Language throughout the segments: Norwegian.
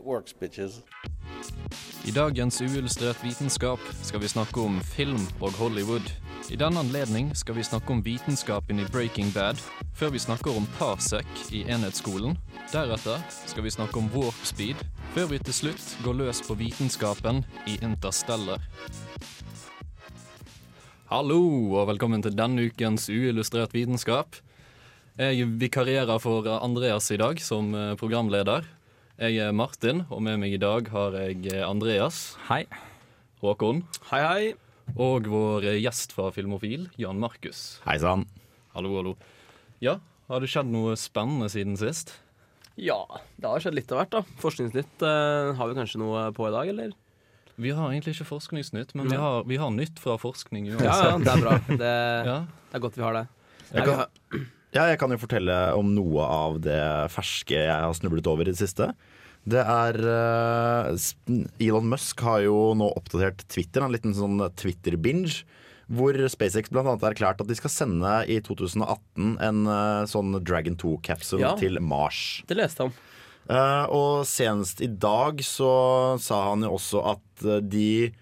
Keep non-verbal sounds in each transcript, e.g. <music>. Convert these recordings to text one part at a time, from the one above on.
works. I dagens Uillustrert vitenskap skal vi snakke om film og Hollywood. I denne anledning skal vi snakke om vitenskapen i Breaking Bad, før vi snakker om parsec i enhetsskolen. Deretter skal vi snakke om warp speed, før vi til slutt går løs på vitenskapen i Interstellar. Hallo, og velkommen til denne ukens Uillustrert vitenskap. Jeg vikarierer for Andreas i dag som eh, programleder. Jeg er Martin, og med meg i dag har jeg eh, Andreas. Hei. Håkon. Hei, hei. Og vår gjest fra Filmofil, Jan Markus. Hei sann. Hallo, hallo. Ja, har det skjedd noe spennende siden sist? Ja, det har skjedd litt av hvert, da. Forskningsnytt eh, har vi kanskje noe på i dag, eller? Vi har egentlig ikke Forskningsnytt, men vi har, vi har nytt fra forskning Ja, ja, det er bra. Det, <laughs> Ja. det er godt vi har det. Jeg kan- Ja, jeg kan jo fortelle om noe av det ferske jeg har snublet over i det siste. Det er eh, Elon Musk har jo nå oppdatert Twitter, en liten sånn Twitter-binge. Hvor SpaceX bl.a. har erklært at de skal sende i 2018 en eh, sånn Dragon 2-capsule Ja. til Mars. Det leste han. Eh, og senest i dag så sa han jo også at de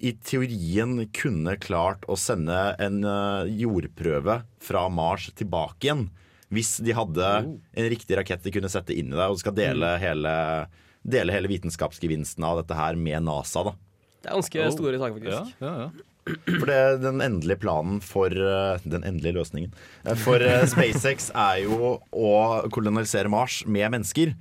i teorien kunne klart å sende en eh, jordprøve fra Mars tilbake igjen. Hvis de hadde en riktig rakett de kunne sette inn i det, og skal dele hele, dele hele vitenskapsgevinsten av dette her med NASA. da. Det er ganske Oh. store saker, faktisk. ja, ja. <clears throat> For det, den endelige planen for eh, Den endelige løsningen eh, for SpaceX er jo å kolonisere Mars med mennesker.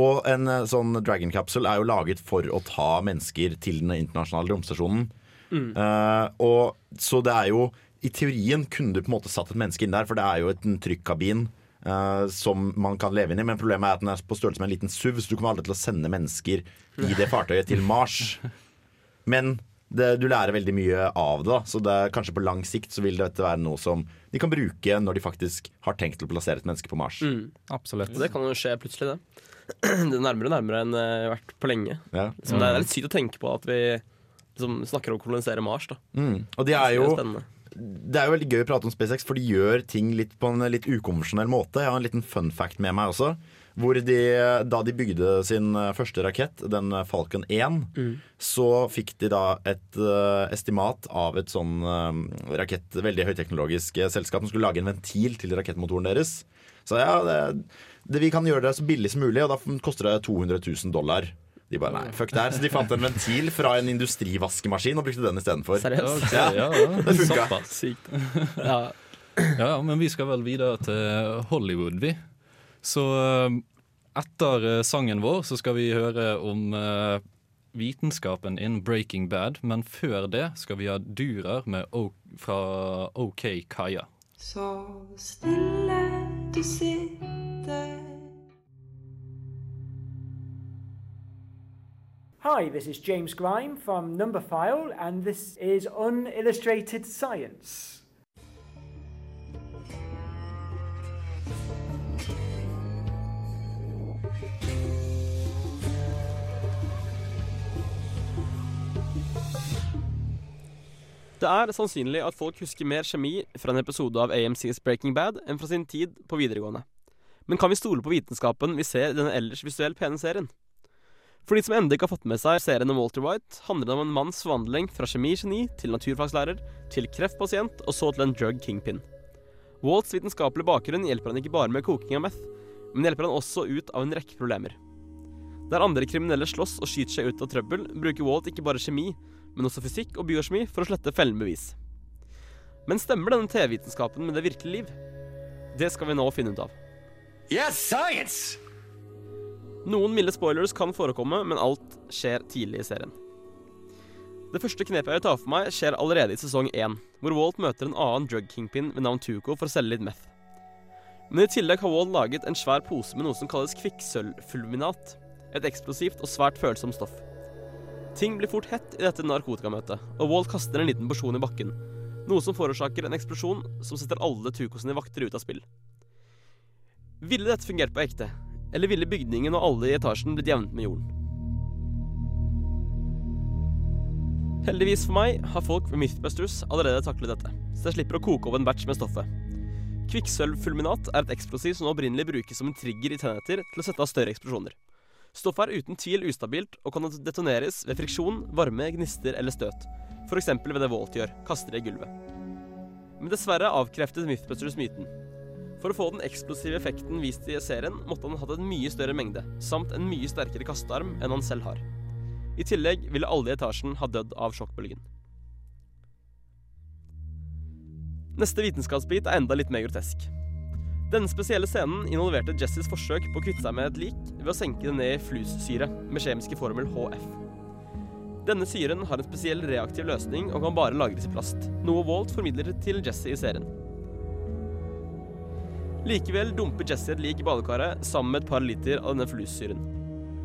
Og en eh, sånn Dragon Capsule er jo laget for å ta mennesker til den internasjonale romstasjonen. Eh, og så det er jo I teorien kunne du på en måte satt et menneske inn der, for det er jo en trykkabin. Uh, som man kan leve inn i, men problemet er at den er på størrelse med en liten SUV, så du kommer aldri til å sende mennesker i det fartøyet til Mars. <laughs> Men det, du lærer veldig mye av det, da. så det er, kanskje på lang sikt så vil dette være noe som de kan bruke når de faktisk har tenkt å plassere et menneske på Mars. Mm. Absolutt. Det kan jo skje plutselig, det. <clears throat> Det er nærmere og nærmere enn det har vært på lenge. Ja. Så det er litt sykt å tenke på at vi liksom, snakker om å kolonisere Mars. da Mm. Og de er jo, Det er det er jo veldig gøy å prate om SpaceX, for de gjør ting litt på en litt ukonvensjonell måte. Jeg har en liten fun fact med meg også. Hvor de, da de bygde sin første rakett, den Falcon 1, Mm. så fikk de da et uh, estimat av et sånn uh, rakett, veldig høyteknologisk eh, selskap som skulle lage en ventil til rakettmotoren deres. Så ja, det, det, vi kan gjøre det så billig som mulig, og da koster det 200 000 dollar. De bare nei, fuck det her. Så de fant en ventil fra en industrivaskemaskin og brukte den istedenfor. Seriøst? Ok, ja, ja. Det funka. Såpass. Sykt. Ja. Ja, ja, men vi skal vel videre til Hollywood, vi. Så eh, etter eh, sangen vår så skal vi høre om eh, vitenskapen in Breaking Bad, men før det skal vi ha Durer med o fra OK Kaja. Så stille du sitter Hi, this is James Grime from Numberphile, and this is Unillustrated Science. Det er sannsynlig at folk husker mer kjemi fra en episode av AMCs Breaking Bad enn fra sin tid på videregående. Men kan vi stole på vitenskapen vi ser i denne ellers visuelt pene serien? For de som ennå ikke har fått med seg serien om Walter White, handler det om en manns forvandling fra kjemigeni til naturfagslærer, til kreftpasient og så til en drug kingpin. Walts vitenskapelige bakgrunn hjelper han ikke bare med koking av meth, men hjelper han også ut av en rekke problemer. Der andre kriminelle slåss og skyter seg ut av trøbbel, bruker Walt ikke bare kjemi, men også fysikk og biokjemi for å slette fellende bevis. Men stemmer denne TV-vitenskapen med det virkelige liv? Det skal vi nå finne ut av. Yes, science! Noen milde spoilers kan forekomme, men alt skjer tidlig i serien. Det første knepet jeg vil ta for meg, skjer allerede i sesong 1, hvor Walt møter en annen drug kingpin ved navn Tuco for å selge litt meth. Men i tillegg har Walt laget en svær pose med noe som kalles kvikksølvfulminat. et eksplosivt og svært følsomt stoff. Ting blir fort hett i dette narkotikamøtet, og Walt kaster en liten porsjon i bakken, noe som forårsaker en eksplosjon som setter alle Tuco sine vakter ut av spill. Ville dette fungert på ekte, eller ville bygningen og alle i etasjen blitt jevnet med jorden? Heldigvis for meg har folk ved Mythbusters allerede taklet dette, så jeg slipper å koke opp en batch med stoffet. Kvikksølvfulminat er et eksplosiv som opprinnelig brukes som en trigger i tenneter til å sette av større eksplosjoner. Stoffet er uten tvil ustabilt og kan detoneres ved friksjon, varme, gnister eller støt. F.eks. ved det Walt gjør, kaster det i gulvet. Men dessverre avkreftet Mythbusters myten. For å få den eksplosive effekten vist i serien, måtte han hatt en mye større mengde, samt en mye sterkere kastearm enn han selv har. I tillegg ville alle i etasjen ha dødd av sjokkbølgen. Neste vitenskapsbit er enda litt mer grotesk. Denne spesielle scenen involverte Jessys forsøk på å kvitte seg med et lik ved å senke det ned i flussyre med kjemiske formel HF. Denne syren har en spesiell reaktiv løsning og kan bare lagres i plast, noe Walt formidler til Jesse i serien. Likevel dumper Jesse et lik i badekaret sammen med et par liter av denne flussyren.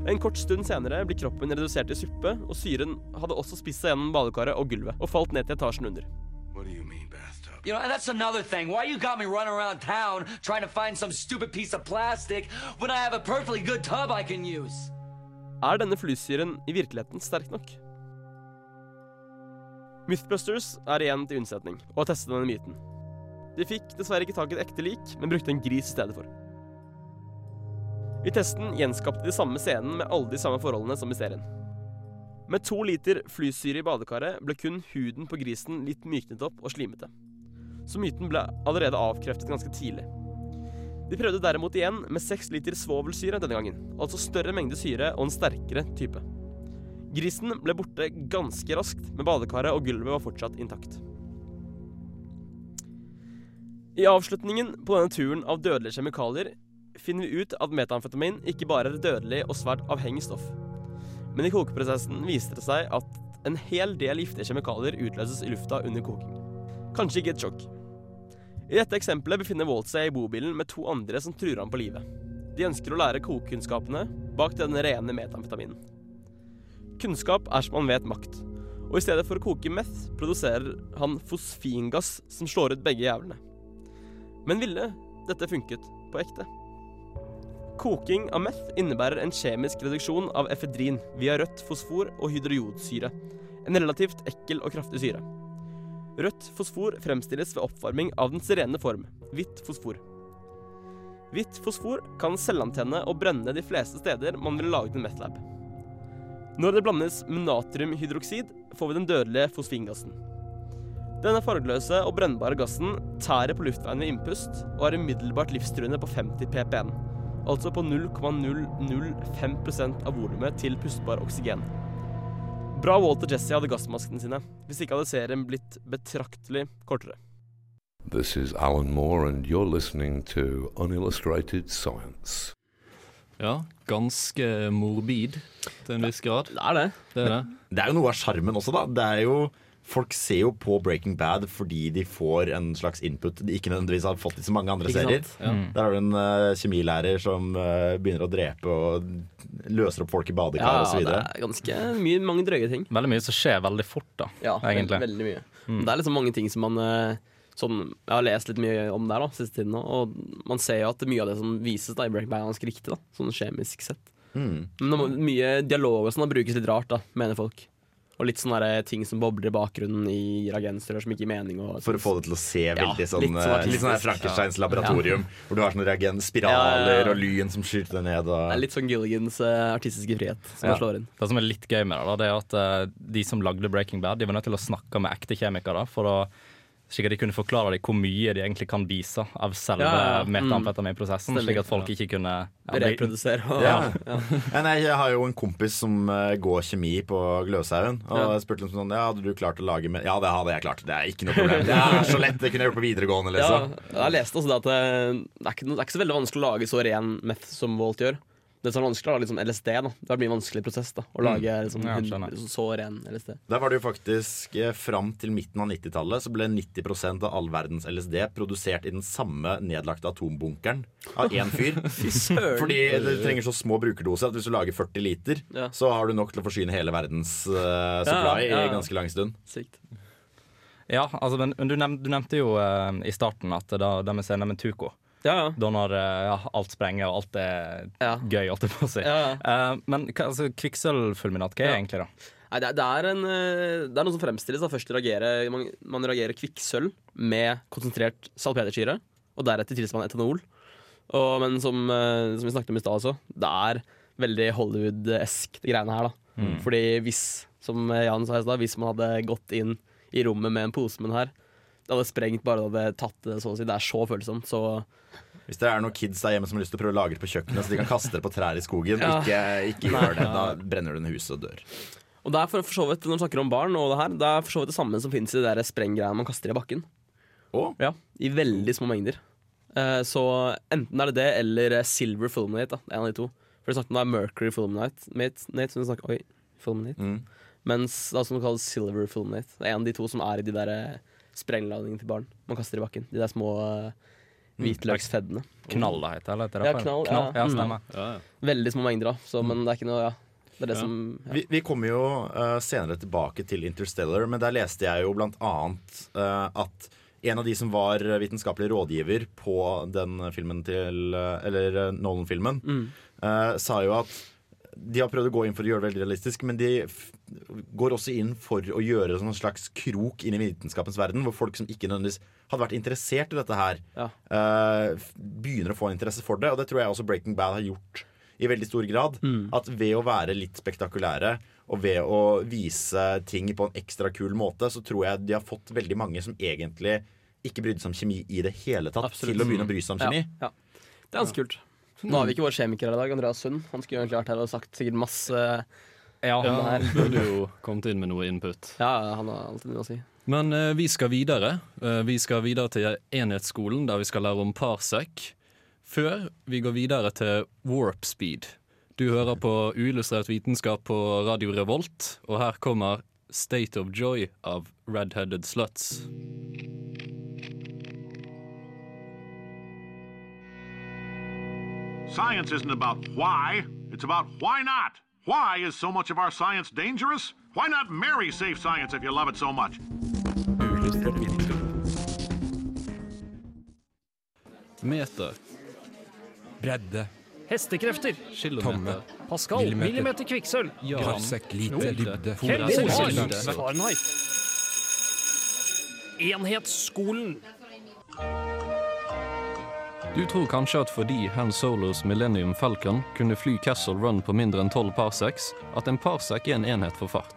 En kort stund senere blir kroppen redusert til suppe, og syren hadde også spist seg gjennom badekaret og gulvet, og falt ned til etasjen under. You know, and that's another thing. Why you got me running around town trying to find some stupid piece of plastic when I have a perfectly good tub I can use? Er denne flysyren i virkeligheten sterk nok? Mythbusters er igjen til unnsetning, og har testet denne myten. De fikk dessverre ikke tak i et ekte lik, men brukte en gris i stedet for. I testen gjenskapte de samme scenen med alle de samme forholdene som i serien. Med to liter flysyre i badekaret ble kun huden på grisen litt myknet opp og slimete. Så myten ble allerede avkreftet ganske tidlig. De prøvde derimot igjen med seks liter svovelsyre denne gangen, altså større mengde syre og en sterkere type. Grisen ble borte ganske raskt, men badekaret og gulvet var fortsatt intakt. I avslutningen på denne turen av dødelige kjemikalier finner vi ut at metamfetamin ikke bare er dødelig og svært avhengig stoff. Men i kokeprosessen viser det seg at en hel del giftige kjemikalier utløses i lufta under koking. Kanskje ikke et sjokk. I dette eksempelet befinner Walt seg i bobilen med to andre som truer ham på livet. De ønsker å lære kokekunnskapene bak den rene metamfetaminen. Kunnskap er som man vet makt, og i stedet for å koke meth produserer han fosfingass som slår ut begge jævlene. Men ville dette funket på ekte? Koking av meth innebærer en kjemisk reduksjon av efedrin via rødt fosfor og hydrojodsyre, en relativt ekkel og kraftig syre. Rødt fosfor fremstilles ved oppvarming av dens rene form, hvitt fosfor. Hvitt fosfor kan selvantenne og brenne de fleste steder man vil lage en methlab. Når det blandes med natriumhydroksid, får vi den dødelige fosfingassen. Denne fargeløse og brennbare gassen tærer på luftveien ved innpust og er umiddelbart livstruende på 50 ppm, altså på 0,005% av volumet til pustbar oksygen. Bra Walt og Jesse hadde gassmaskene sine, hvis ikke hadde serien blitt betraktelig kortere. This is Alan Moore, and you're listening to Unillustrated Science. Ja, ganske morbid til en viss grad. Det er det. Det er det. Det er jo noe av sjarmen også, da. Det er jo Folk ser jo på Breaking Bad fordi de får en slags input de ikke nødvendigvis har fått i så mange andre serier. Ja. Der har du en uh, kjemilærer som uh, begynner å drepe og løser opp folk i badekar Ja, og osv. det er ganske mye, mange drøye ting. Veldig mye som skjer veldig fort, da. Ja, Egentlig. Veldig, veldig mye. Det er liksom mange ting som man uh, sånn, Jeg har lest litt mye om der da, siste tiden, nå, og man ser jo at mye av det som vises da, i Breaking Bad, er ganske riktig, da, sånn kjemisk sett. Mm. Men mye dialog og sånn brukes litt rart, da, mener folk. Og litt sånne der ting som bobler i bakgrunnen i reagensrør som ikke gir mening. Og, For å få det til å se veldig sånn litt sånn sånn, litt sånn. Frankensteins laboratorium, hvor du har sånne reagen spiraler Ja, ja, ja. og lyn som skyter deg ned. Og... litt sånn Gilligans uh, artistiske frihet som Ja. slår inn. Det som er litt gøy med det, da, det er at uh, de som lagde Breaking Bad, de var nødt til å snakke med ekte kjemikere for å slik at de kunne forklare dem hvor mye de egentlig kan vise av selve Ja, ja. Mm. metamfetaminprosessen, slik at folk ikke kunne ja, Reprodusere og Ja. ja. Ja, nei, jeg har jo en kompis som eh, går kjemi på Gløshaugen. Og jeg spurte liksom sånn, ja, hadde du klart å lage med Ja, det hadde jeg klart. Det er ikke noe problem. Det er så lett. Det kunne jeg gjort på videregående. Ja, liksom jeg leste også det at det, det, er ikke, det er ikke så veldig vanskelig å lage så ren meth som Volt gjør. Det som er vanskelig, er liksom LSD. da Det blir en vanskelig prosess da å lage liksom, Ja, skjønner. liksom, så ren LSD. Der var det jo faktisk eh, Fram til midten av 90-tallet så ble 90% av all verdens LSD produsert i den samme nedlagte atombunkeren av én fyr. <laughs> Fordi du trenger så små brukerdoser at hvis du lager 40 liter, Ja. så har du nok til å forsyne hele verdens uh, supply Ja, i ganske lang stund. Sykt. Ja, altså, men men du, nevnte, du nevnte jo uh, i starten at det, det med scenen med Tuco Ja, ja. Da når eh, ja, alt sprenger og alt er Ja. gøy, holdt jeg på å si. Eh, men altså, kvikksølvfulminat, hva er egentlig da? Nei, det, er- det, en, eh, det er noe som fremstilles. da Først reagerer, man, man reagerer kvikksølv med konsentrert salpetersyre, og deretter tilsvarende etanol. Og, men som, som vi snakket om i stad også, det er veldig Hollywood-esk, de greiene her. da Mm. Fordi hvis, som Jan sa i stad, hvis man hadde gått inn i rommet med en pose med den her, det hadde sprengt bare det hadde tatt det, så å si. Det er så følsomt. Så Hvis det er noen kids der hjemme som har lyst til å prøve å lagre det på kjøkkenet, så de kan kaste det på trær i skogen, Ja. ikke, ikke gjør det. Da brenner du ned huset og dør. Og det er for, for så vidt, når du snakker om barn og det her, det er for så vidt det samme som finnes i de sprenggreiene man kaster i bakken. Oh. Ja, I veldig små mengder. Eh, så enten er det det eller eh, silver fulminate. Da. En av de to. For det snakket om det er mercury fulminate. Mate, Nate, som snakker, oi, fulminate. Mm. Mens det er som det kalles silver fulminate. Det er en av de to som er i de der sprengladningene til barn man kaster i bakken. De der små eh, hvitløksfeddene. Knall, da heter det? Ja, knall. knall, ja. knall. Ja, Mm. stemmer. Veldig små mengder, da. Så, men det er ikke noe Ja. Det er det Ja. som ja. Vi, vi kommer jo uh, senere tilbake til Interstellar, men der leste jeg jo blant annet uh, at en av de som var vitenskapelig rådgiver på den filmen til Eller Nolan-filmen, Mm. uh, sa jo at de har prøvd å gå inn for å gjøre det veldig realistisk, men de går også inn for å gjøre sånn en slags krok inn i vitenskapens verden, hvor folk som ikke nødvendigvis hadde vært interessert i dette her, Ja. uh, begynner å få en interesse for det. Og det tror jeg også Breaking Bad har gjort i veldig stor grad. Mm. At ved å være litt spektakulære og ved å vise ting på en ekstra kul måte, så tror jeg de har fått veldig mange som egentlig ikke brydde seg om kjemi i det hele tatt, Absolutt. til å begynne å bry seg om kjemi. Ja, ja. Det er ganske kult. Nå har vi ikke vår kjemiker her i dag, Andreas Sund. Han skulle egentlig vært her og sagt sikkert masse Ja, han burde jo kommet inn med noe input. Ja, han har alltid noe å si. Men eh, vi skal videre. Eh, vi skal videre til enhetsskolen, der vi skal lære om parsec. Før vi går videre til warp speed. Du hører på uillustrert vitenskap på Radio Revolt, og her kommer State of Joy av Red-Headed Sluts. Science isn't about why, it's about why not. Why is so much of our science dangerous? Why not marry safe science if you love it so much? Meter, Bredde. Hestekrefter. kilometer, Pascal. Millimeter, kvikksølv. gram, Parsec, liter, dybde. Kelvin, Kelvin, kilde. Fahrenheit. Enhetsskolen. Du tror kanskje at fordi Han Solos Millennium Falcon kunne fly Castle Run på mindre enn 12 parsecs, at en parsec er en enhet for fart.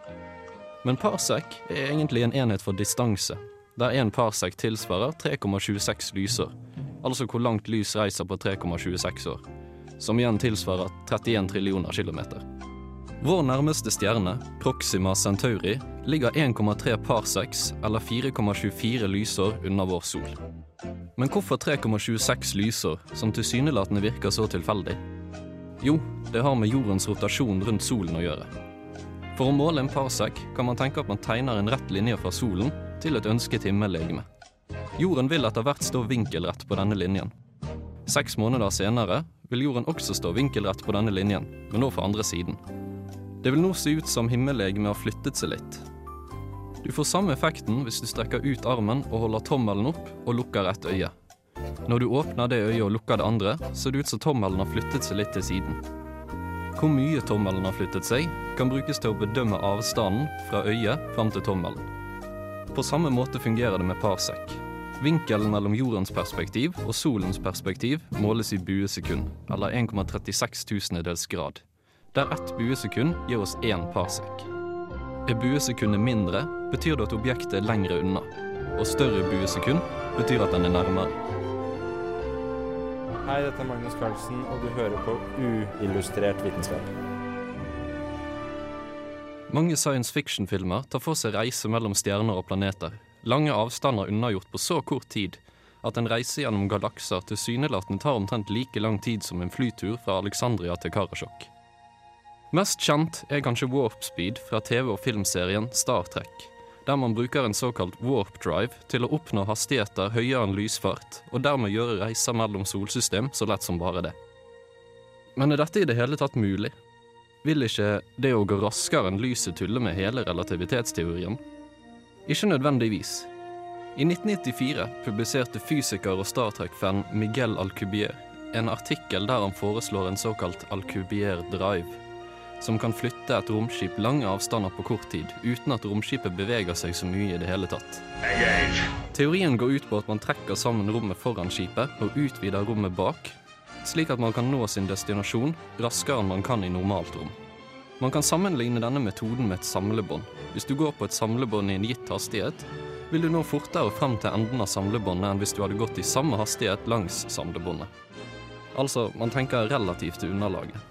Men parsec er egentlig en enhet for distanse, der en parsec tilsvarer 3,26 lysår, altså hvor langt lys reiser på 3,26 år, som igjen tilsvarer 31 trillioner kilometer. Vår nærmeste stjerne, Proxima Centauri, ligger 1,3 parsecs, eller 4,24 lysår, unna vår sol. Men hvorfor 3,26 lysår, som tilsynelatende virker så tilfeldig? Jo, det har med jordens rotasjon rundt solen å gjøre. For å måle en parsek kan man tenke at man tegner en rett linje fra solen til et ønsket himmellegeme. Jorden vil etter hvert stå vinkelrett på denne linjen. Seks måneder senere vil jorden også stå vinkelrett på denne linjen, men nå fra andre siden. Det vil nå se ut som himmellegemet har flyttet seg litt, du får samme effekten hvis du strekker ut armen og holder tommelen opp og lukker et øye. Når du åpner det øyet og lukker det andre, ser det ut som tommelen har flyttet seg litt til siden. Hvor mye tommelen har flyttet seg, kan brukes til å bedømme avstanden fra øyet fram til tommelen. På samme måte fungerer det med parsek. Vinkelen mellom jordens perspektiv og solens perspektiv måles i buesekund, eller 1,36 tusendedels grad, der ett buesekund gir oss én parsec. Er buesekundet mindre, betyr det at objektet er lengre unna. Og større buesekund betyr at den er nærmere. Hei, dette er Magnus Carlsen, og du hører på Uillustrert vitenskap. Mange science fiction-filmer tar for seg reise mellom stjerner og planeter. Lange avstander unnagjort på så kort tid at en reise gjennom galakser tilsynelatende tar omtrent like lang tid som en flytur fra Alexandria til Karasjok. Mest kjent er kanskje Warp Speed fra TV- og filmserien Star Trek, der man bruker en såkalt warp drive til å oppnå hastigheter høyere enn lysfart, og dermed gjøre reiser mellom solsystem så lett som bare det. Men er dette i det hele tatt mulig? Vil ikke det å gå raskere enn lyset tulle med hele relativitetsteorien? Ikke nødvendigvis. I 1994 publiserte fysiker og Star Trek-fan Miguel Alcubierre en artikkel der han foreslår en såkalt Alcubierre drive, som kan flytte et romskip lange avstander på kort tid uten at romskipet beveger seg så mye i det hele tatt. Teorien går ut på at man trekker sammen rommet foran skipet og utvider rommet bak, slik at man kan nå sin destinasjon raskere enn man kan i normalt rom. Man kan sammenligne denne metoden med et samlebånd. Hvis du går på et samlebånd i en gitt hastighet, vil du nå fortere frem til enden av samlebåndet enn hvis du hadde gått i samme hastighet langs samlebåndet. Altså, man tenker relativt til underlaget.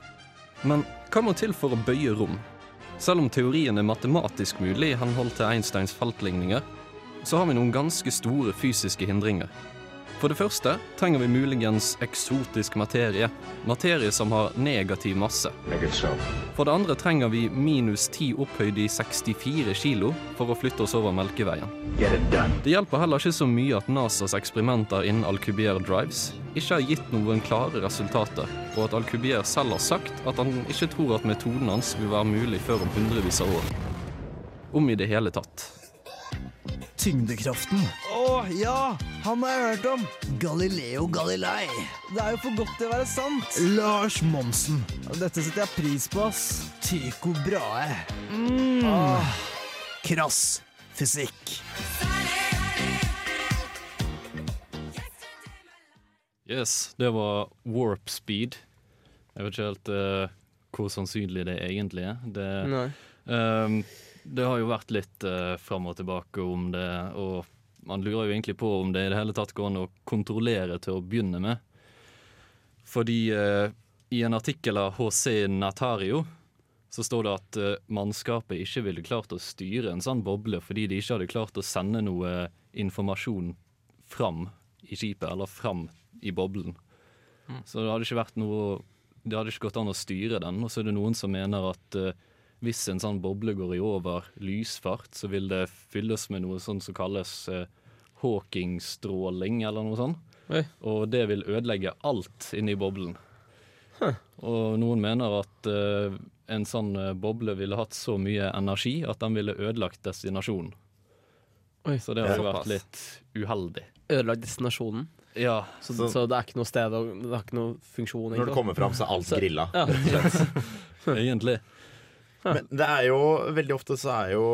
Men hva må til for å bøye rom? Selv om teorien er matematisk mulig i henhold til Einsteins feltligninger, så har vi noen ganske store fysiske hindringer. For det første trenger vi muligens eksotisk materie, materie som har negativ masse. For det andre trenger vi minus 10 opphøyd i 64 kilo for å flytte oss over Melkeveien. Det hjelper heller ikke så mye at NASAs eksperimenter innen Alcubierre Drives ikke har gitt noen klare resultater, og at Alcubierre selv har sagt at han ikke tror at metoden hans vil være mulig før om hundrevis av år. Om i det hele tatt. Tyngdekraften. Ja, han har jeg hørt om. Galileo Galilei. Det er jo for godt til å være sant. Lars Monsen. Dette setter jeg pris på, ass. Tycho Brahe. Mm. Krass fysikk. Yes, det var Warp Speed. Jeg vet ikke helt uh, hvor sannsynlig det egentlig er. Det, Nei. ehm, det har jo vært litt uh, fram og tilbake om det, og man lurer jo egentlig på om det i det hele tatt går an å kontrollere til å begynne med. Fordi eh, i en artikkel av HC Natario så står det at eh, mannskapet ikke ville klart å styre en sånn boble fordi de ikke hadde klart å sende noe informasjon fram i skipet, eller fram i boblen. Mm. Så det hadde ikke vært noe Det hadde ikke gått an å styre den. Og så er det noen som mener at eh, hvis en sånn boble går i over lysfart, så vil det fylles med noe sånn som kalles eh, Hawking-stråling, eller noe sånt. Oi. Og det vil ødelegge alt inni boblen. Og noen mener at eh, en sånn eh, boble ville hatt så mye energi at den ville ødelagt destinasjonen. Så det har jo vært litt uheldig. Ødelagt destinasjonen. Ja. Så, så, det er ikke noe sted og det har ikke noe funksjon? Når det kommer fram, så er alt grilla. Ja. <laughs> Egentlig. Men det er jo veldig ofte så er jo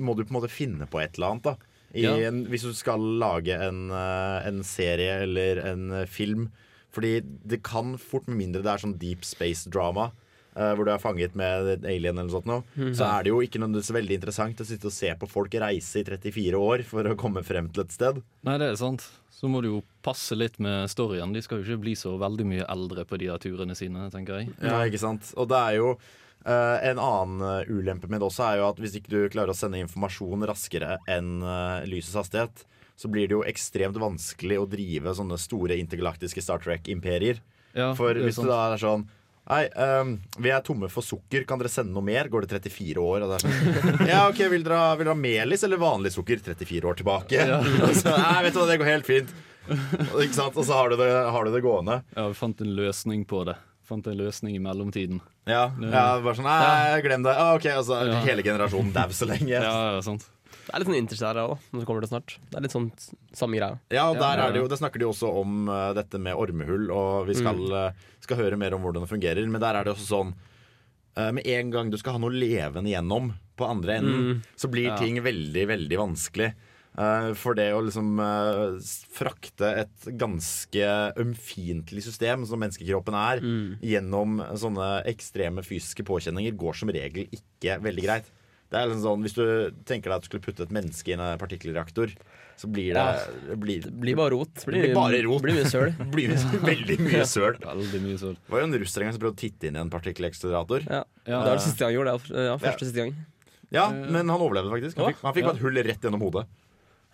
Må du på en måte finne på et eller annet, da. I Ja. en, hvis du skal lage en, eh, en serie eller en eh, film. Fordi det kan fort, med mindre det er sånn deep space drama, Uh, hvor du er fanget med en alien eller noe sånt, noe, -hmm. så er det jo ikke nødvendigvis veldig interessant å sitte og se på folk reise i 34 år for å komme frem til et sted. Nei, det er sant. Så må du jo passe litt med storyen. De skal jo ikke bli så veldig mye eldre på de der turene sine, tenker jeg. Ja, ikke sant? Og det er jo eh, En annen eh, ulempe med det også er jo at hvis ikke du klarer å sende informasjon raskere enn uh, lysets hastighet, så blir det jo ekstremt vanskelig å drive sånne store intergalaktiske Star Trek-imperier. Ja, For hvis du da er sånn Nei, um, vi er tomme for sukker. Kan dere sende noe mer? Går det 34 år? Sånn, <laughs> ja, ok, Vil dere vil dere ha melis eller vanlig sukker? 34 år tilbake. Ja. <laughs> Så, Nei, vet du hva, det går helt fint. Ikke sant? Og så har du, det, har du det gående. Ja, vi fant en løsning på det. Fant en løsning i mellomtiden. Ja, ja bare sånn Nei, glem det. Ah, ok, altså Ja. hele generasjonen dau så lenge. Ja, ja, sant. Det er litt sånn interstellar òg, når det kommer til snart. Det er litt sånn samme greia. Ja, og der, er det jo, der snakker de også om uh, dette med ormehull, og vi skal, Mm. uh, skal høre mer om hvordan det fungerer. Men der er det også sånn uh, Med en gang du skal ha noe levende gjennom på andre enden, Mm. så blir Ja. ting veldig, veldig vanskelig. Eh, for det å liksom eh, frakte et ganske ømfintlig system, som menneskekroppen er, Mm. gjennom sånne ekstreme fysiske påkjenninger, går som regel ikke veldig greit. Det er liksom sånn, Hvis du tenker deg at du skulle putte et menneske i en partikkelreaktor, så blir det, Ja. det blir, Det blir bare rot. det blir bare rot. blir mye søl. <laughs> Blir veldig mye søl. <laughs> Veldig mye søl. Det var jo en russer en gang som prøvde å titte inn i en partikkelekstrator. Ja. Ja. Det var det siste gang han gjorde det. Ja, første Ja. siste gang. Ja, men han overlevde faktisk. Han fikk, han fikk Ja. bare et hull rett gjennom hodet.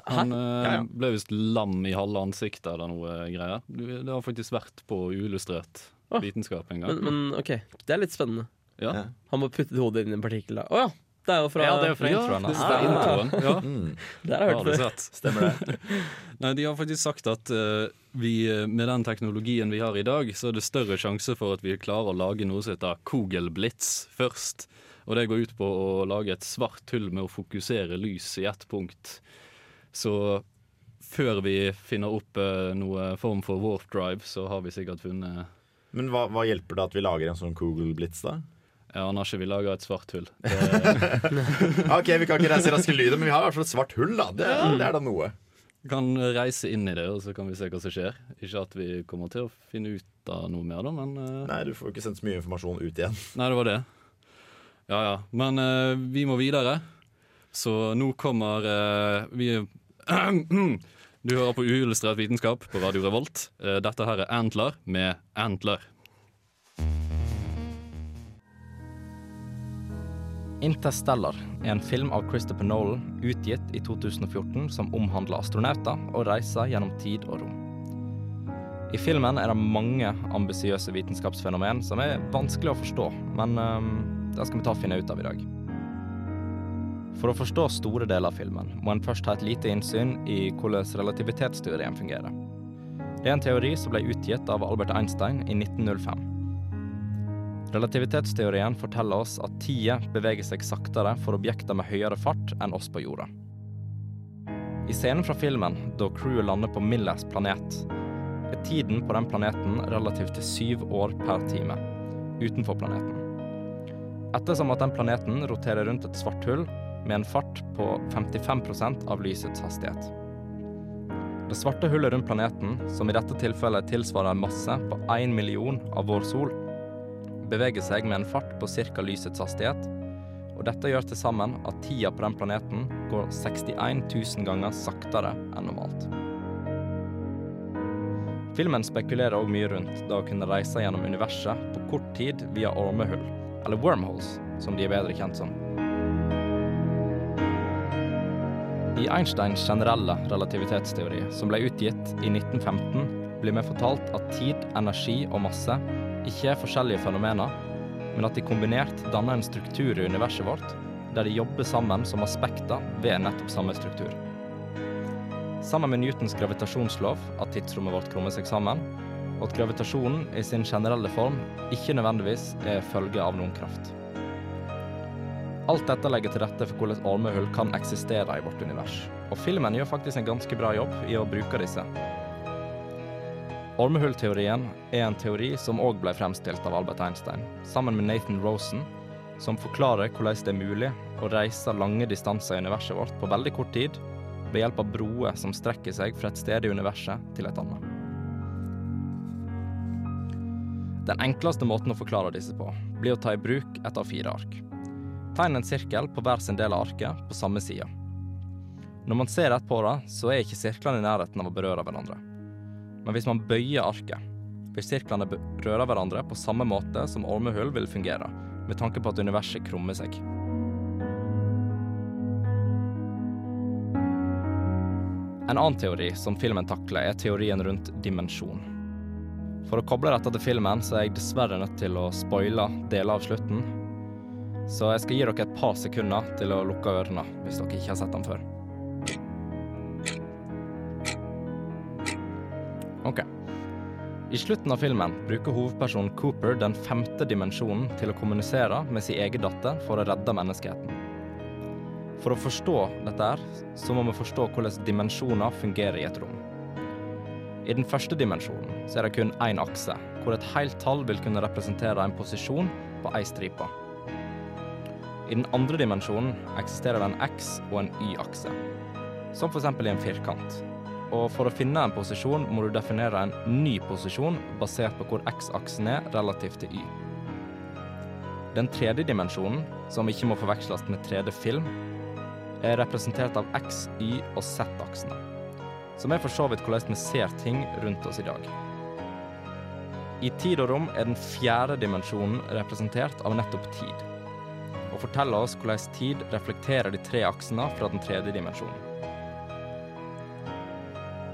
Han eh, Ja, ja. ble visst lam i halve ansiktet eller noe greier. Det har faktisk vært på uillustrert Å. vitenskap en gang. Men, men OK, det er litt spennende. Ja. Han må putte hodet inn i en partikkel. da. Å ja! Det er jo fra Ja, det er fra introen. det Det er introen. Ja. <laughs> Mm. Der har jeg hørt før. Stemmer det. <laughs> Nei, De har faktisk sagt at uh, vi, eh, med den teknologien vi har i dag, så er det større sjanse for at vi klarer å lage noe som heter Kogelblitz først. Og det går ut på å lage et svart hull med å fokusere lys i ett punkt. Så før vi finner opp uh, noe form for warp drive, så har vi sikkert funnet Men hva, hva hjelper det at vi lager en sånn Google Blitz, da? Ja, han har ikke villet lage et svart hull. <laughs> OK, vi kan ikke reise raske lyder, men vi har i hvert fall et svart hull, da. Det, det er da noe. Vi kan reise inn i det, og så kan vi se hva som skjer. Ikke at vi kommer til å finne ut av noe mer, da, men uh... Nei, du får ikke sendt så mye informasjon ut igjen. <laughs> Nei, det var det. Ja ja. Men uh, vi må videre. Så nå kommer uh, vi Du hører på Uillustrert vitenskap på Radio Revolt. Eh, dette her er Antler med Antler. Interstellar er en film av Christopher Nolan utgitt i 2014 som omhandler astronauter og reiser gjennom tid og rom. I filmen er det mange ambisiøse vitenskapsfenomen som er vanskelig å forstå, men um, det skal vi ta og finne ut av i dag. For å forstå store deler av filmen må en først ha et lite innsyn i hvordan relativitetsteorien fungerer. Det er en teori som ble utgitt av Albert Einstein i 1905. Relativitetsteorien forteller oss at tida beveger seg saktere for objekter med høyere fart enn oss på jorda. I scenen fra filmen, da crewet lander på Millers planet, er tiden på den planeten relativt til syv år per time utenfor planeten. Ettersom at den planeten roterer rundt et svart hull med en fart på 55% av lysets hastighet. Det svarte hullet rundt planeten, som i dette tilfellet tilsvarer en masse på 1 million av vår sol, beveger seg med en fart på ca. lysets hastighet, og dette gjør til sammen at tida på den planeten går 61 000 ganger saktere enn normalt. Filmen spekulerer òg mye rundt det å kunne reise gjennom universet på kort tid via ormehull, eller wormholes, som de er bedre kjent som. I Einsteins generelle relativitetsteori, som ble utgitt i 1915, blir vi fortalt at tid, energi og masse ikke er forskjellige fenomener, men at de kombinert danner en struktur i universet vårt, der de jobber sammen som aspekter ved nettopp samme struktur. Sammen med Newtons gravitasjonslov, at tidsrommet vårt krummer seg sammen, og at gravitasjonen i sin generelle form ikke nødvendigvis er følge av noen kraft. Alt dette legger til rette for hvordan ormehull kan eksistere i vårt univers, og filmen gjør faktisk en ganske bra jobb i å bruke disse. Ormehullteorien er en teori som òg ble fremstilt av Albert Einstein, sammen med Nathan Rosen, som forklarer hvordan det er mulig å reise lange distanser i universet vårt på veldig kort tid ved hjelp av broer som strekker seg fra et sted i universet til et annet. Den enkleste måten å forklare disse på, blir å ta i bruk et av fire ark. Tegn en sirkel på hver sin del av arket på samme side. Når man ser rett på det, så er ikke sirklene i nærheten av å berøre hverandre. Men hvis man bøyer arket, vil sirklene berøre hverandre på samme måte som ormehull vil fungere, med tanke på at universet krummer seg. En annen teori som filmen takler, er teorien rundt dimensjon. For å koble dette til filmen, så er jeg dessverre nødt til å spoile deler av slutten. Så jeg skal gi dere et par sekunder til å lukke ørene, hvis dere ikke har sett den før. Ok. I slutten av filmen bruker hovedpersonen Cooper den femte dimensjonen til å kommunisere med sin egen datter for å redde menneskeheten. For å forstå dette her, så må vi forstå hvordan dimensjoner fungerer i et rom. I den første dimensjonen så er det kun én akse, hvor et helt tall vil kunne representere en posisjon på ei stripe. I den andre dimensjonen eksisterer det en X- og en Y-akse, som f.eks. i en firkant. Og for å finne en posisjon må du definere en ny posisjon basert på hvor X-aksen er relativt til Y. Den tredje dimensjonen, som ikke må forveksles med 3D-film, er representert av X-, Y- og Z-aksene, som er for så vidt hvordan vi ser ting rundt oss i dag. I tid og rom er den fjerde dimensjonen representert av nettopp tid, og forteller oss hvordan tid reflekterer de tre aksene fra den tredje dimensjonen.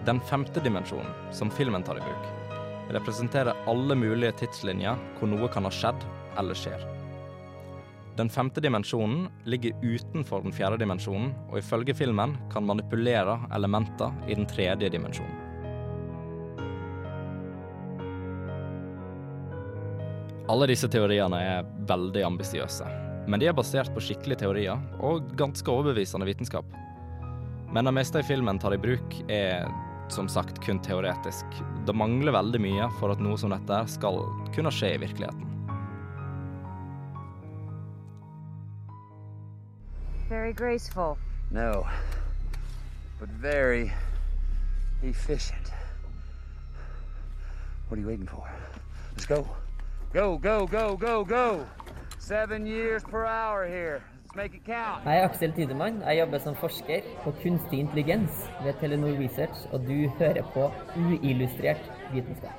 Den femte dimensjonen, som filmen tar i bruk, representerer alle mulige tidslinjer hvor noe kan ha skjedd eller skjer. Den femte dimensjonen ligger utenfor den fjerde dimensjonen, og ifølge filmen kan manipulere elementer i den tredje dimensjonen. Alle disse teoriene er veldig ambisiøse, men de er basert på skikkelige teorier og ganske overbevisende vitenskap. Men det meste i filmen tar i bruk, er som sagt kun teoretisk. Det mangler veldig mye for at noe som dette skal kunne skje i virkeligheten. Very graceful. No, but very efficient. What are you waiting for? Let's go. Go, go, go, go, go! Seven years per hour here. Let's make it count. Jeg er Aksel Tidemann. Jeg jobber som forsker på kunstig intelligens ved Telenor Research, og du hører på uillustrert vitenskap.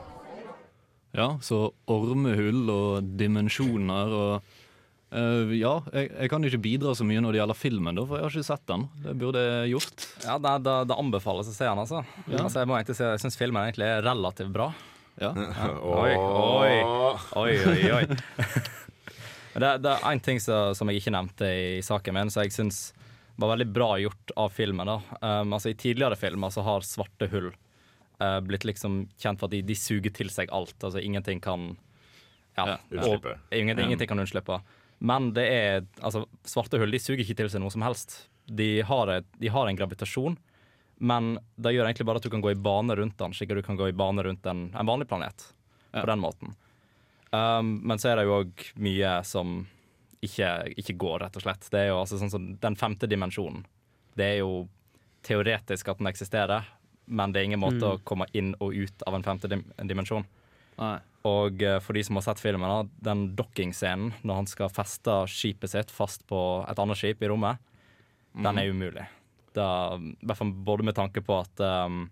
Ja, så ormehull og dimensjoner og uh, Ja, jeg, jeg kan ikke bidra så mye når det gjelder filmen, da, for jeg har ikke sett den. Det burde jeg gjort. Ja, det, det, det anbefales å se den, altså. Ja. altså jeg må egentlig si Jeg syns filmen egentlig er relativt bra. Ja. <laughs> Oi, oi, oi, oi, oi. Det, det er én ting som, som jeg ikke nevnte i saken min, som jeg syns var veldig bra gjort av filmen. Um, altså I tidligere filmer så har svarte hull uh, blitt liksom kjent for at de, de suger til seg alt. Altså ingenting kan ja, Ja, og- Ingenting, ingenting kan unnslippe. Men det er altså svarte hull de suger ikke til seg noe som helst. De har, et, de har en gravitasjon, men det gjør egentlig bare at du kan gå i bane rundt den, slik at du kan gå i bane rundt en, en vanlig planet. På den måten. Um, men så er det jo òg mye som ikke, ikke går, rett og slett. Det er jo altså sånn som Den femte dimensjonen. Det er jo teoretisk at den eksisterer, men det er ingen måte Mm. å komme inn og ut av en femte dim dimensjon. Nei. Og eh, for de som har sett filmen, den docking-scenen når han skal feste skipet sitt fast på et annet skip i rommet, den er umulig. Da, både med tanke på at, um,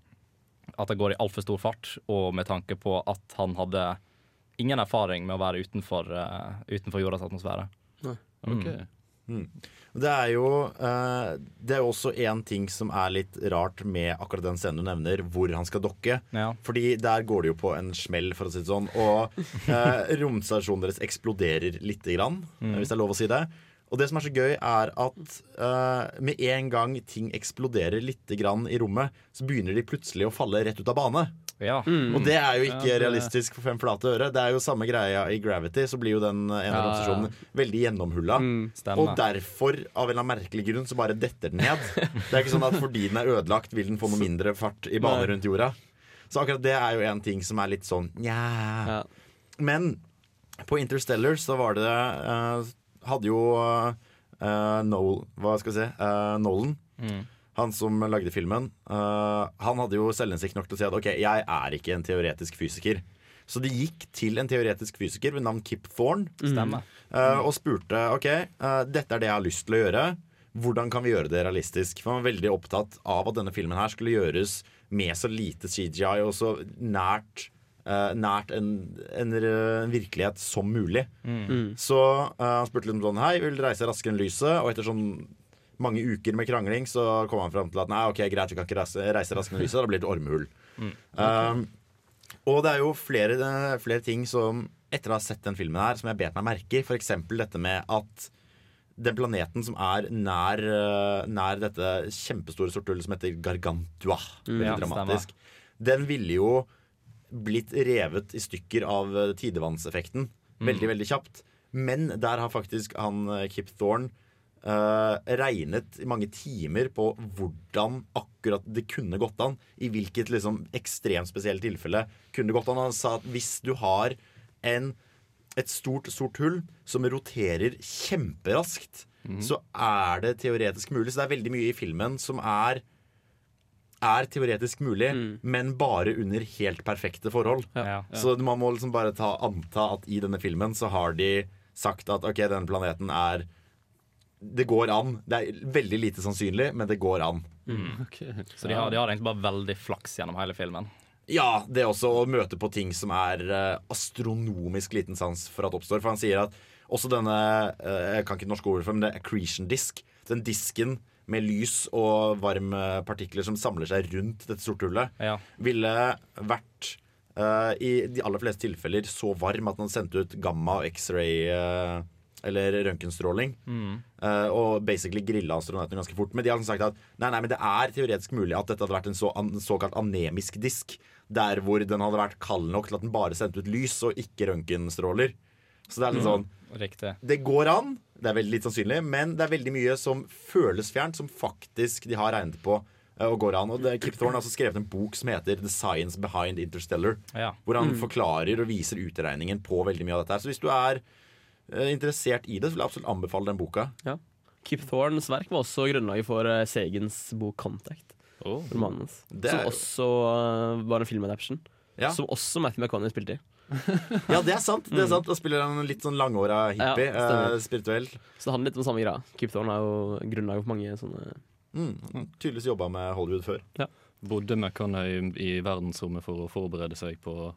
at det går i altfor stor fart, og med tanke på at han hadde ingen erfaring med å være utenfor, uh, utenfor jordas atmosfære. Nei. Ok. Mm. Det er jo uh, Det er jo også én ting som er litt rart med akkurat den scenen du nevner, hvor han skal dokke. Ja. Fordi der går det jo på en smell, for å si det sånn. Og uh, <laughs> romstasjonen deres eksploderer lite grann, Mm. hvis det er lov å si det. Og det som er så gøy, er at uh, med en gang ting eksploderer lite grann i rommet, så begynner de plutselig å falle rett ut av bane. Ja. Og det er jo ikke Ja, det- realistisk for fem flate øre. Det er jo samme greia i Gravity, så blir jo den ene Ja, ja. romstasjonen veldig gjennomhulla. Mm, og derfor, av en eller annen merkelig grunn, så bare detter den ned. Det er ikke sånn at fordi den er ødelagt, vil den få noe mindre fart i bane rundt jorda. Så akkurat det er jo en ting som er litt sånn nja. Ja. Men på Interstellar så var det uh, Hadde jo uh, Noel, hva skal jeg si, Uh, Nolan Mm. Han som lagde filmen, uh, han hadde jo selvinnsikt nok til å si at ok, jeg er ikke en teoretisk fysiker. Så de gikk til en teoretisk fysiker ved navn Kip Thorne mm. uh, og spurte ok, uh, dette er det jeg har lyst til å gjøre. Hvordan kan vi gjøre det realistisk? For Han var veldig opptatt av at denne filmen her skulle gjøres med så lite CGI og så nært, nært en, en, virkelighet som mulig. Mm. Så han spurte litt om sånn Hei, vil du reise raskere enn lyset? Og etter sånn mange uker med krangling så kom han fram til at nei, ok, greit, vi kan ikke reise, reise raskere enn lyset. Da blir det et ormehull. Um, og det er jo flere, flere ting som etter å ha sett den filmen her, som jeg bet meg merke i. F.eks. dette med at den planeten som er nær, eh, nær dette kjempestore sorte hullet som heter Gargantua, Mm, ja, dramatisk, den ville jo blitt revet i stykker av eh, tidevannseffekten veldig, veldig kjapt. Men der har faktisk han eh, Kip Thorne eh, regnet i mange timer på hvordan akkurat det kunne gått an. I hvilket liksom ekstremt spesielle tilfelle kunne det gått an. Han sa at hvis du har en, et stort, sort hull som roterer kjemperaskt, så er det teoretisk mulig. Så det er veldig mye i filmen som er er teoretisk mulig, men bare under helt perfekte forhold. Ja. Så man må liksom bare ta, anta at i denne filmen så har de sagt at ok, denne planeten er Det går an. Det er veldig lite sannsynlig, men det går an. Så de har, de har egentlig bare veldig flaks gjennom hele filmen. Ja, det er også å møte på ting som er eh, astronomisk liten sans for at oppstår. For han sier at også denne eh, Jeg kan ikke det norske ordet for men det er accretion disk. Den disken med lys og varme partikler som samler seg rundt dette sorte hullet, ville vært uh, i de aller fleste tilfeller så varm at den sendte ut gamma og X-ray eh, eller røntgenstråling. Mm. Uh, og basically grilla astronautene ganske fort. Men de har liksom sagt at nei, nei, men det er teoretisk mulig at dette hadde vært en så, an, såkalt anemisk disk. Der hvor den hadde vært kald nok til at den bare sendte ut lys og ikke røntgenstråler. Så det er litt sånn Riktig. Det går an, det er veldig litt sannsynlig, men det er veldig mye som føles fjernt, som faktisk de har regnet på. eh, Og går an. Og det, Kip Thorne har også skrevet en bok som heter The Science Behind Interstellar. Ja. Hvor han Mm. forklarer og viser utregningen på veldig mye av dette. her Så hvis du er interessert i det, så vil jeg absolutt anbefale den boka. Ja. Kip Thornes verk var også grunnlaget for eh, Segens bok 'Contact'. Romanen hans. Som er- også eh, var en filmadaption. Ja. Som også Matthew McConney spilte i. Ja, det er sant. det er sant Da spiller han en litt sånn langhåra hippie. Ja, eh, spirituell. Så det handler litt om samme greia. Kip Thorne er jo grunnlaget for mange sånne Mm, tydeligvis jobba med Hollywood før. Bodde McConney i verdensrommet for å forberede seg på,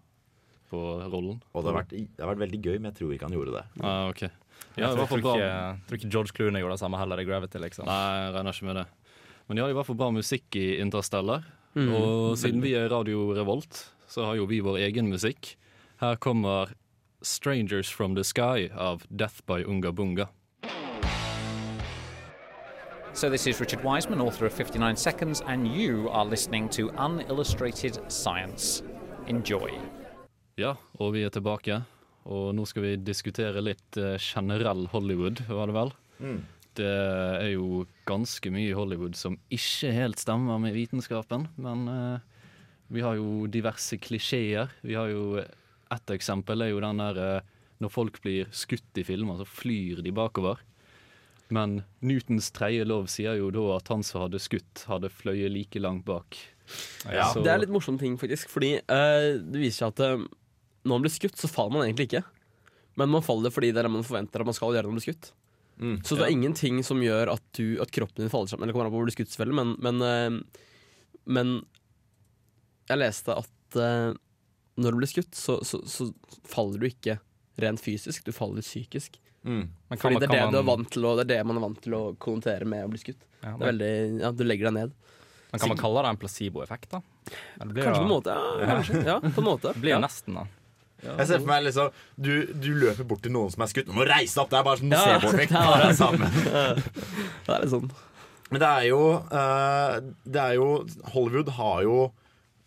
på rollen? Og det har, vært, det har vært veldig gøy, men jeg tror ikke han gjorde det. Ah, ok. Ja, jeg, tror, jeg tror, ikke, ikke, tror ikke George Clooney gjorde det samme heller i Gravity. liksom Nei, jeg regner ikke med det. Men ja, de har i hvert fall bra musikk i Interstellar. Mm. Og siden vi er Radio Revolt, så har jo vi vår egen musikk. Her kommer 'Strangers From The Sky' av Death by Unga Bunga. So, this is Richard Wiseman, author of 59 Seconds, and you are listening to Unillustrated Science. Enjoy. Ja, og vi er tilbake. Og nå skal vi diskutere litt eh, generell Hollywood, var det vel? Mm. Det er jo ganske mye Hollywood som ikke helt stemmer med vitenskapen. Men uh, vi har jo diverse klisjeer. Vi har jo Ett eksempel er jo den der uh, når folk blir skutt i filmer, så flyr de bakover. Men Newtons tredje lov sier jo da at han som hadde skutt, hadde fløyet like langt bak. Så- Det er litt morsom ting, faktisk. Fordi uh, det viser seg at når man blir skutt, så faller man egentlig ikke. Men man faller fordi det er det man forventer at man skal gjøre når man blir skutt. Mm, så det er ja. ingenting som gjør at, du, at kroppen din faller sammen. Eller kommer an på hvor du blir skutt, selvfølgelig, men, men, eh, men jeg leste at eh, når du blir skutt, så, så, så faller du ikke rent fysisk, du faller psykisk. Mm. Kan Fordi man- det er det, man... du er vant til å, det er det man er vant til å konnotere med å bli skutt. Ja, det er veldig, ja, du legger deg ned. Men Kan man kalle det en placeboeffekt, da? Det Kanskje jo- på en måte, ja, kanskje. Ja, på en måte. Det blir jo nesten, da. Jeg ser for meg liksom du, du løper bort til noen som er skutt. Nå må du reise deg opp! Det er bare sånn Ja, placeboeffekt. ja. Bare <laughs> det samme. <laughs> Det er litt sånn. Men det er jo eh, Det er jo Hollywood har jo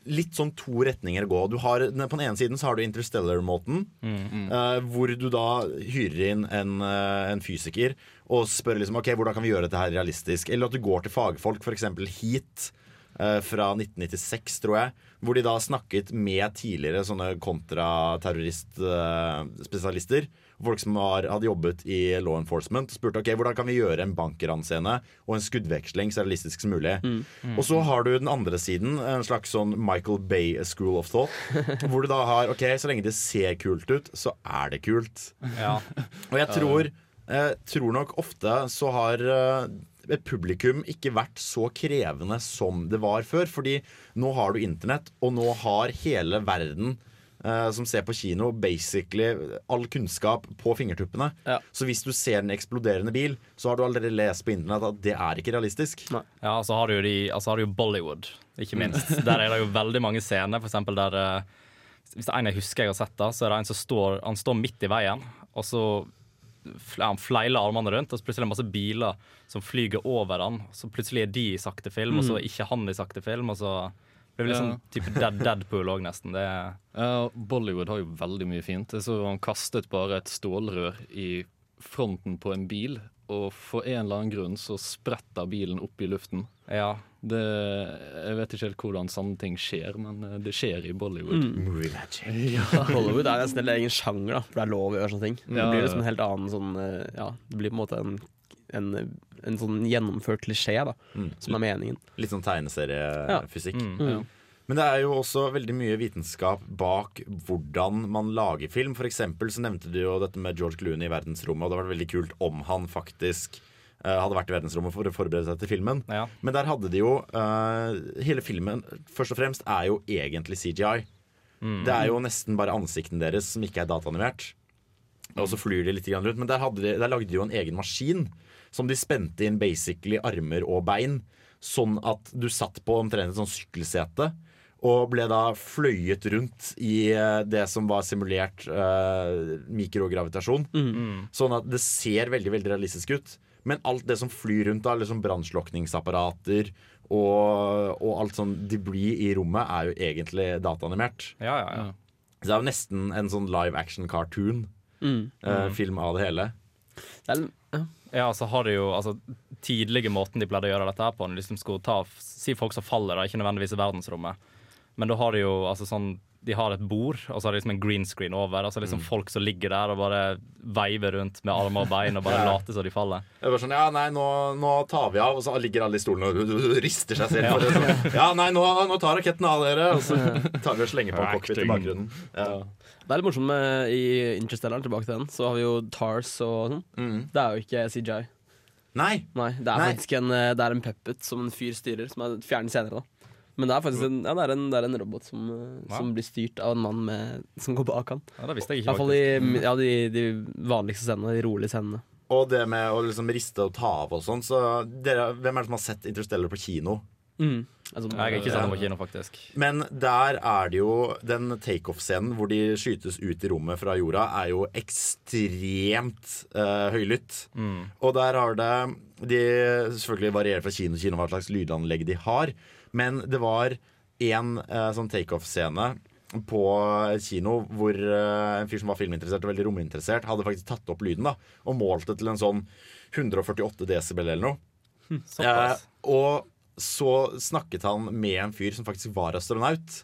litt sånn to retninger å gå. Du har, på den ene siden så har du Interstellar-måten. eh, hvor du da hyrer inn en, uh, en fysiker og spør liksom Ok, hvordan kan vi gjøre dette her realistisk. Eller at du går til fagfolk, f.eks. Eh, fra 1996, tror jeg. Hvor de da snakket med tidligere sånne kontraterroristspesialister. Folk som var, hadde jobbet i law enforcement. Spurte ok, hvordan kan vi gjøre en bankranscene og en skuddveksling så realistisk som mulig. Mm. Og så har du den andre siden, en slags sånn Michael Bay school of thought. <laughs> hvor du da har ok, så lenge det ser kult ut, så er det kult. Ja. Og jeg tror, jeg tror nok ofte så har eh, et publikum ikke vært så krevende som det var før. Fordi nå har du internett, og nå har hele verden eh, som ser på kino, basically all kunnskap på fingertuppene. Så hvis du ser en eksploderende bil, så har du allerede lest på internett at det er ikke realistisk. Ja, og så har du jo de, altså har du jo Bollywood, ikke minst. Der er det jo veldig mange scener, for eksempel der eh, Hvis det er en jeg husker jeg har sett, da, så er det en som står, han står midt i veien, og så han fleiler armene rundt, og så plutselig er det masse biler som flyger over han. Så plutselig er de i sakte film, og så Mm. er ikke han i sakte film, og så blir det litt Ja. sånn type Dead Deadpool òg, nesten. Det er Ja, Bollywood har jo veldig mye fint. Så han kastet bare et stålrør i fronten på en bil, og for en eller annen grunn så spretter bilen opp i luften. Ja. Det, jeg vet ikke helt hvordan sånne ting skjer, men eh, det skjer i Bollywood. Mm. Movie magic. <laughs> Bollywood er nesten en egen sjanger, da, for det er lov å gjøre sånne ting. Det blir ja. liksom en helt annen sånn eh, Ja, det blir på en måte en, en, en sånn gjennomført klisjé, da, Mm. som er meningen. Litt sånn tegneseriefysikk. Ja. Mm. Ja. Men det er jo også veldig mye vitenskap bak hvordan man lager film. For eksempel så nevnte du jo dette med George Clooney i verdensrommet, og det hadde vært veldig kult om han faktisk uh, hadde vært i verdensrommet for å forberede seg til filmen. Men der hadde de jo uh, Hele filmen først og fremst er jo egentlig CGI. Mm. Det er jo nesten bare ansiktene deres som ikke er dataanimert. Og så flyr de litt rundt. Men der, de, der lagde de jo en egen maskin som de spente inn basically armer og bein. Sånn at du satt på omtrent et sånn sykkelsete. Og ble da fløyet rundt i eh, det som var simulert eh, mikrogravitasjon. Sånn at det ser veldig veldig realistisk ut. Men alt det som flyr rundt, da, liksom brannslukningsapparater og, og alt sånn debris i rommet, er jo egentlig dataanimert. Ja, ja, ja. Så det er jo nesten en sånn live action cartoon. Mm. eh, Mm. film av det hele. Ja, så har de jo altså, tidlige måten de pleide å gjøre dette her på. Når de liksom skulle ta, si folk som faller, da, ikke nødvendigvis i verdensrommet. Men da har de jo altså sånn De har et bord, og så har de liksom en green screen over. Altså liksom Mm. Folk som ligger der og bare veiver rundt med armer og bein og bare <laughs> Ja. later som de faller. Det er bare sånn, ja, nei, nå, nå tar vi av, og så ligger alle i stolen og rister seg selv. Ja. Det, sånn, ja, nei, nå, nå tar raketten av dere, og så <laughs> tar vi og slenger på en cockpit i bakgrunnen. Ja. Det er litt morsomt med i Interstellar, tilbake til den, så har vi jo Tars og sånn. Mm. Det er jo ikke CJI. Nei. nei. Det er Nei. faktisk en, eh, det er en puppet som en fyr styrer, som er fjernet senere, da. Men det er faktisk en, ja, det er en, det er en robot som, eh, Ja. som blir styrt av en mann med, som går bak han. Ja, det visste jeg I ikke, hvert fall i ja, de, de vanligste scenene, de rolige scenene. Og det med å liksom riste og ta av og sånn. Så dere, hvem er det som har sett Interstellar på kino? Mm. Altså, Jeg har ikke sett den på kino, faktisk. Men der er det jo den takeoff-scenen hvor de skytes ut i rommet fra jorda, er jo ekstremt uh, høylytt. Mm. Og der har det De selvfølgelig varierer fra kino til kino hva slags lydanlegg de har, men det var en uh, sånn takeoff-scene på kino hvor uh, en fyr som var filminteressert og veldig rominteressert, hadde faktisk tatt opp lyden da og målt det til en sånn 148 desibel eller noe. Hm. Eh, og så snakket han med en fyr som faktisk var astronaut.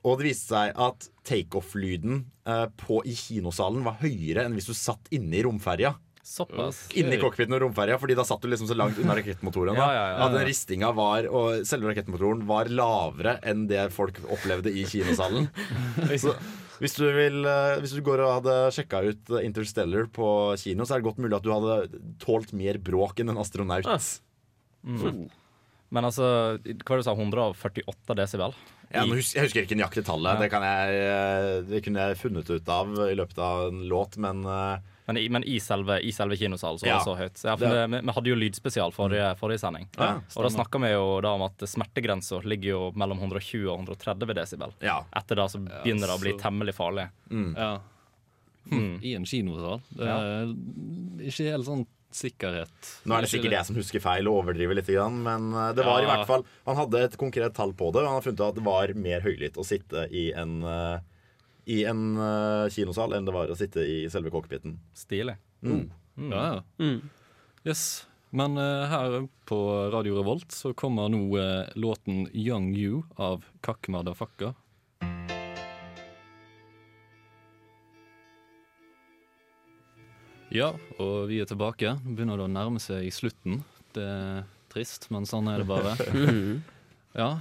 Og det viste seg at takeoff-lyden eh, i kinosalen var høyere enn hvis du satt inne i romferja. Såpass. Inni cockpiten og romferja, fordi da satt du liksom så langt unna rakettmotoren. Da, Ja, ja, ja. Ristinga var, og selve rakettmotoren var lavere enn det folk opplevde i kinosalen. <laughs> så hvis du, vil, eh, hvis du går og hadde sjekka ut Interstellar på kino, så er det godt mulig at du hadde tålt mer bråk enn en astronaut. Mm. Men altså, hva var det du sa, 148 desibel? Ja, jeg husker ikke nøyaktig tallet. Ja. Det, kan jeg, eh, det kunne jeg funnet ut av i løpet av en låt, men eh, Men i, men i selve, i selve kinosalen så var Ja. det så høyt. Ja, Det- vi, vi hadde jo lydspesial forrige, forrige sending. Ja, og da snakka vi jo da om at smertegrensa ligger jo mellom 120 og 130 desibel. Ja. Etter det så begynner det å bli temmelig farlig. Ja. Mm. <laughs> I en kinosal. Det er ikke helt sånn sikkerhet. Nå er det sikkert jeg som husker feil og overdriver litt, men eh, det var i hvert fall Han hadde et konkret tall på det, og han har funnet ut at det var mer høylytt å sitte i en eh, I en uh, kinosal enn det var å sitte i selve cockpiten. Stilig. Mm. Mm. Ja, ja. Yes. Men uh, her på Radio Revolt så kommer nå uh, låten 'Young You' av Kakmada Fakka. Ja, og vi er tilbake. Nå begynner det å nærme seg i slutten. Det er trist, men sånn er det bare. <laughs> Mhm. Ja.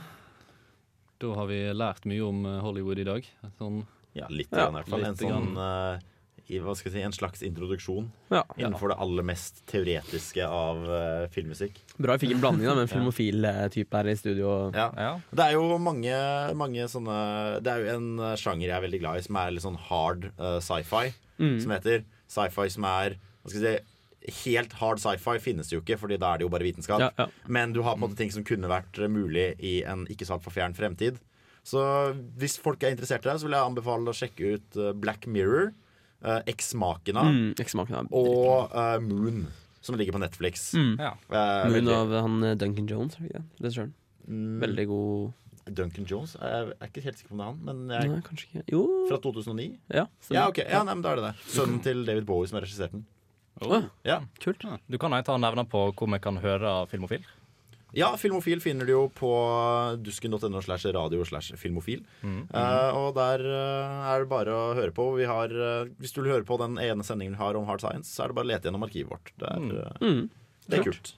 Da har vi lært mye om Hollywood i dag. Sånn, Ja, litt grann, i hvert fall. En, sånn, uh, i, hva skal jeg si, en slags introduksjon Ja. innenfor det aller mest teoretiske av uh, filmmusikk. Bra vi fikk en blanding da, med en <laughs> filmofil eh, type her i studio. Ja. Det er jo mange, mange sånne Det er jo en sjanger jeg er veldig glad i, som er litt sånn hard uh, sci-fi. Mm. Som heter sci-fi som er Hva skal jeg si Helt hard sci-fi finnes det jo ikke, Fordi da er det jo bare vitenskap. Ja, ja. Men du har på en måte ting som kunne vært mulig i en ikke så altfor fjern fremtid. Så hvis folk er interessert i det, så vil jeg anbefale å sjekke ut eh, Black Mirror, uh, Eksmakena Mm, Eksmakena er og uh, Moon, som ligger på Netflix. Mm. Eh, Moon veldig- av han eh, Duncan Jones, er det ikke det? Regissøren. Mm. Veldig god Duncan Jones? Jeg er ikke helt sikker på om det er han. Men jeg, Nei, kanskje ikke. Jo. Fra 2009? Ja, ja, ok. ja nei, men da er det det. Sønnen til David Bowie som har regissert den. Oh. Ja. Kult. Du kan ta nevne på hvor vi kan høre Filmofil. Ja, Filmofil finner du jo på dusken.no slash radio slash filmofil. Mm. Uh, og der uh, er det bare å høre på. Vi har, uh, hvis du vil høre på den ene sendingen vi har om hard science, så er det bare å lete gjennom arkivet vårt. Det er, eh, Mm. det er kult.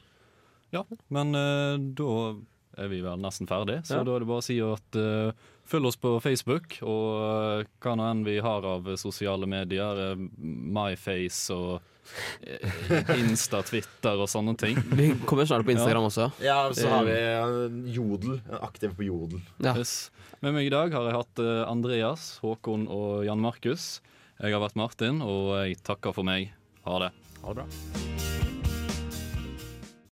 Ja, men eh, da er vi vel nesten ferdig, så Ja. da er det bare å si at følg oss på Facebook, og hva nå enn vi har av sosiale medier, uh, MyFace og Insta, Twitter og sånne ting. <laughs> Vi kommer snart på Instagram også. Ja, så har vi eh, Jodel. Aktiv på Jodel. Ja. Yes. Med meg i dag har jeg hatt eh, Andreas, Håkon og Jan Markus. Jeg har vært Martin, og jeg takker for meg. Ha det. Ha det bra.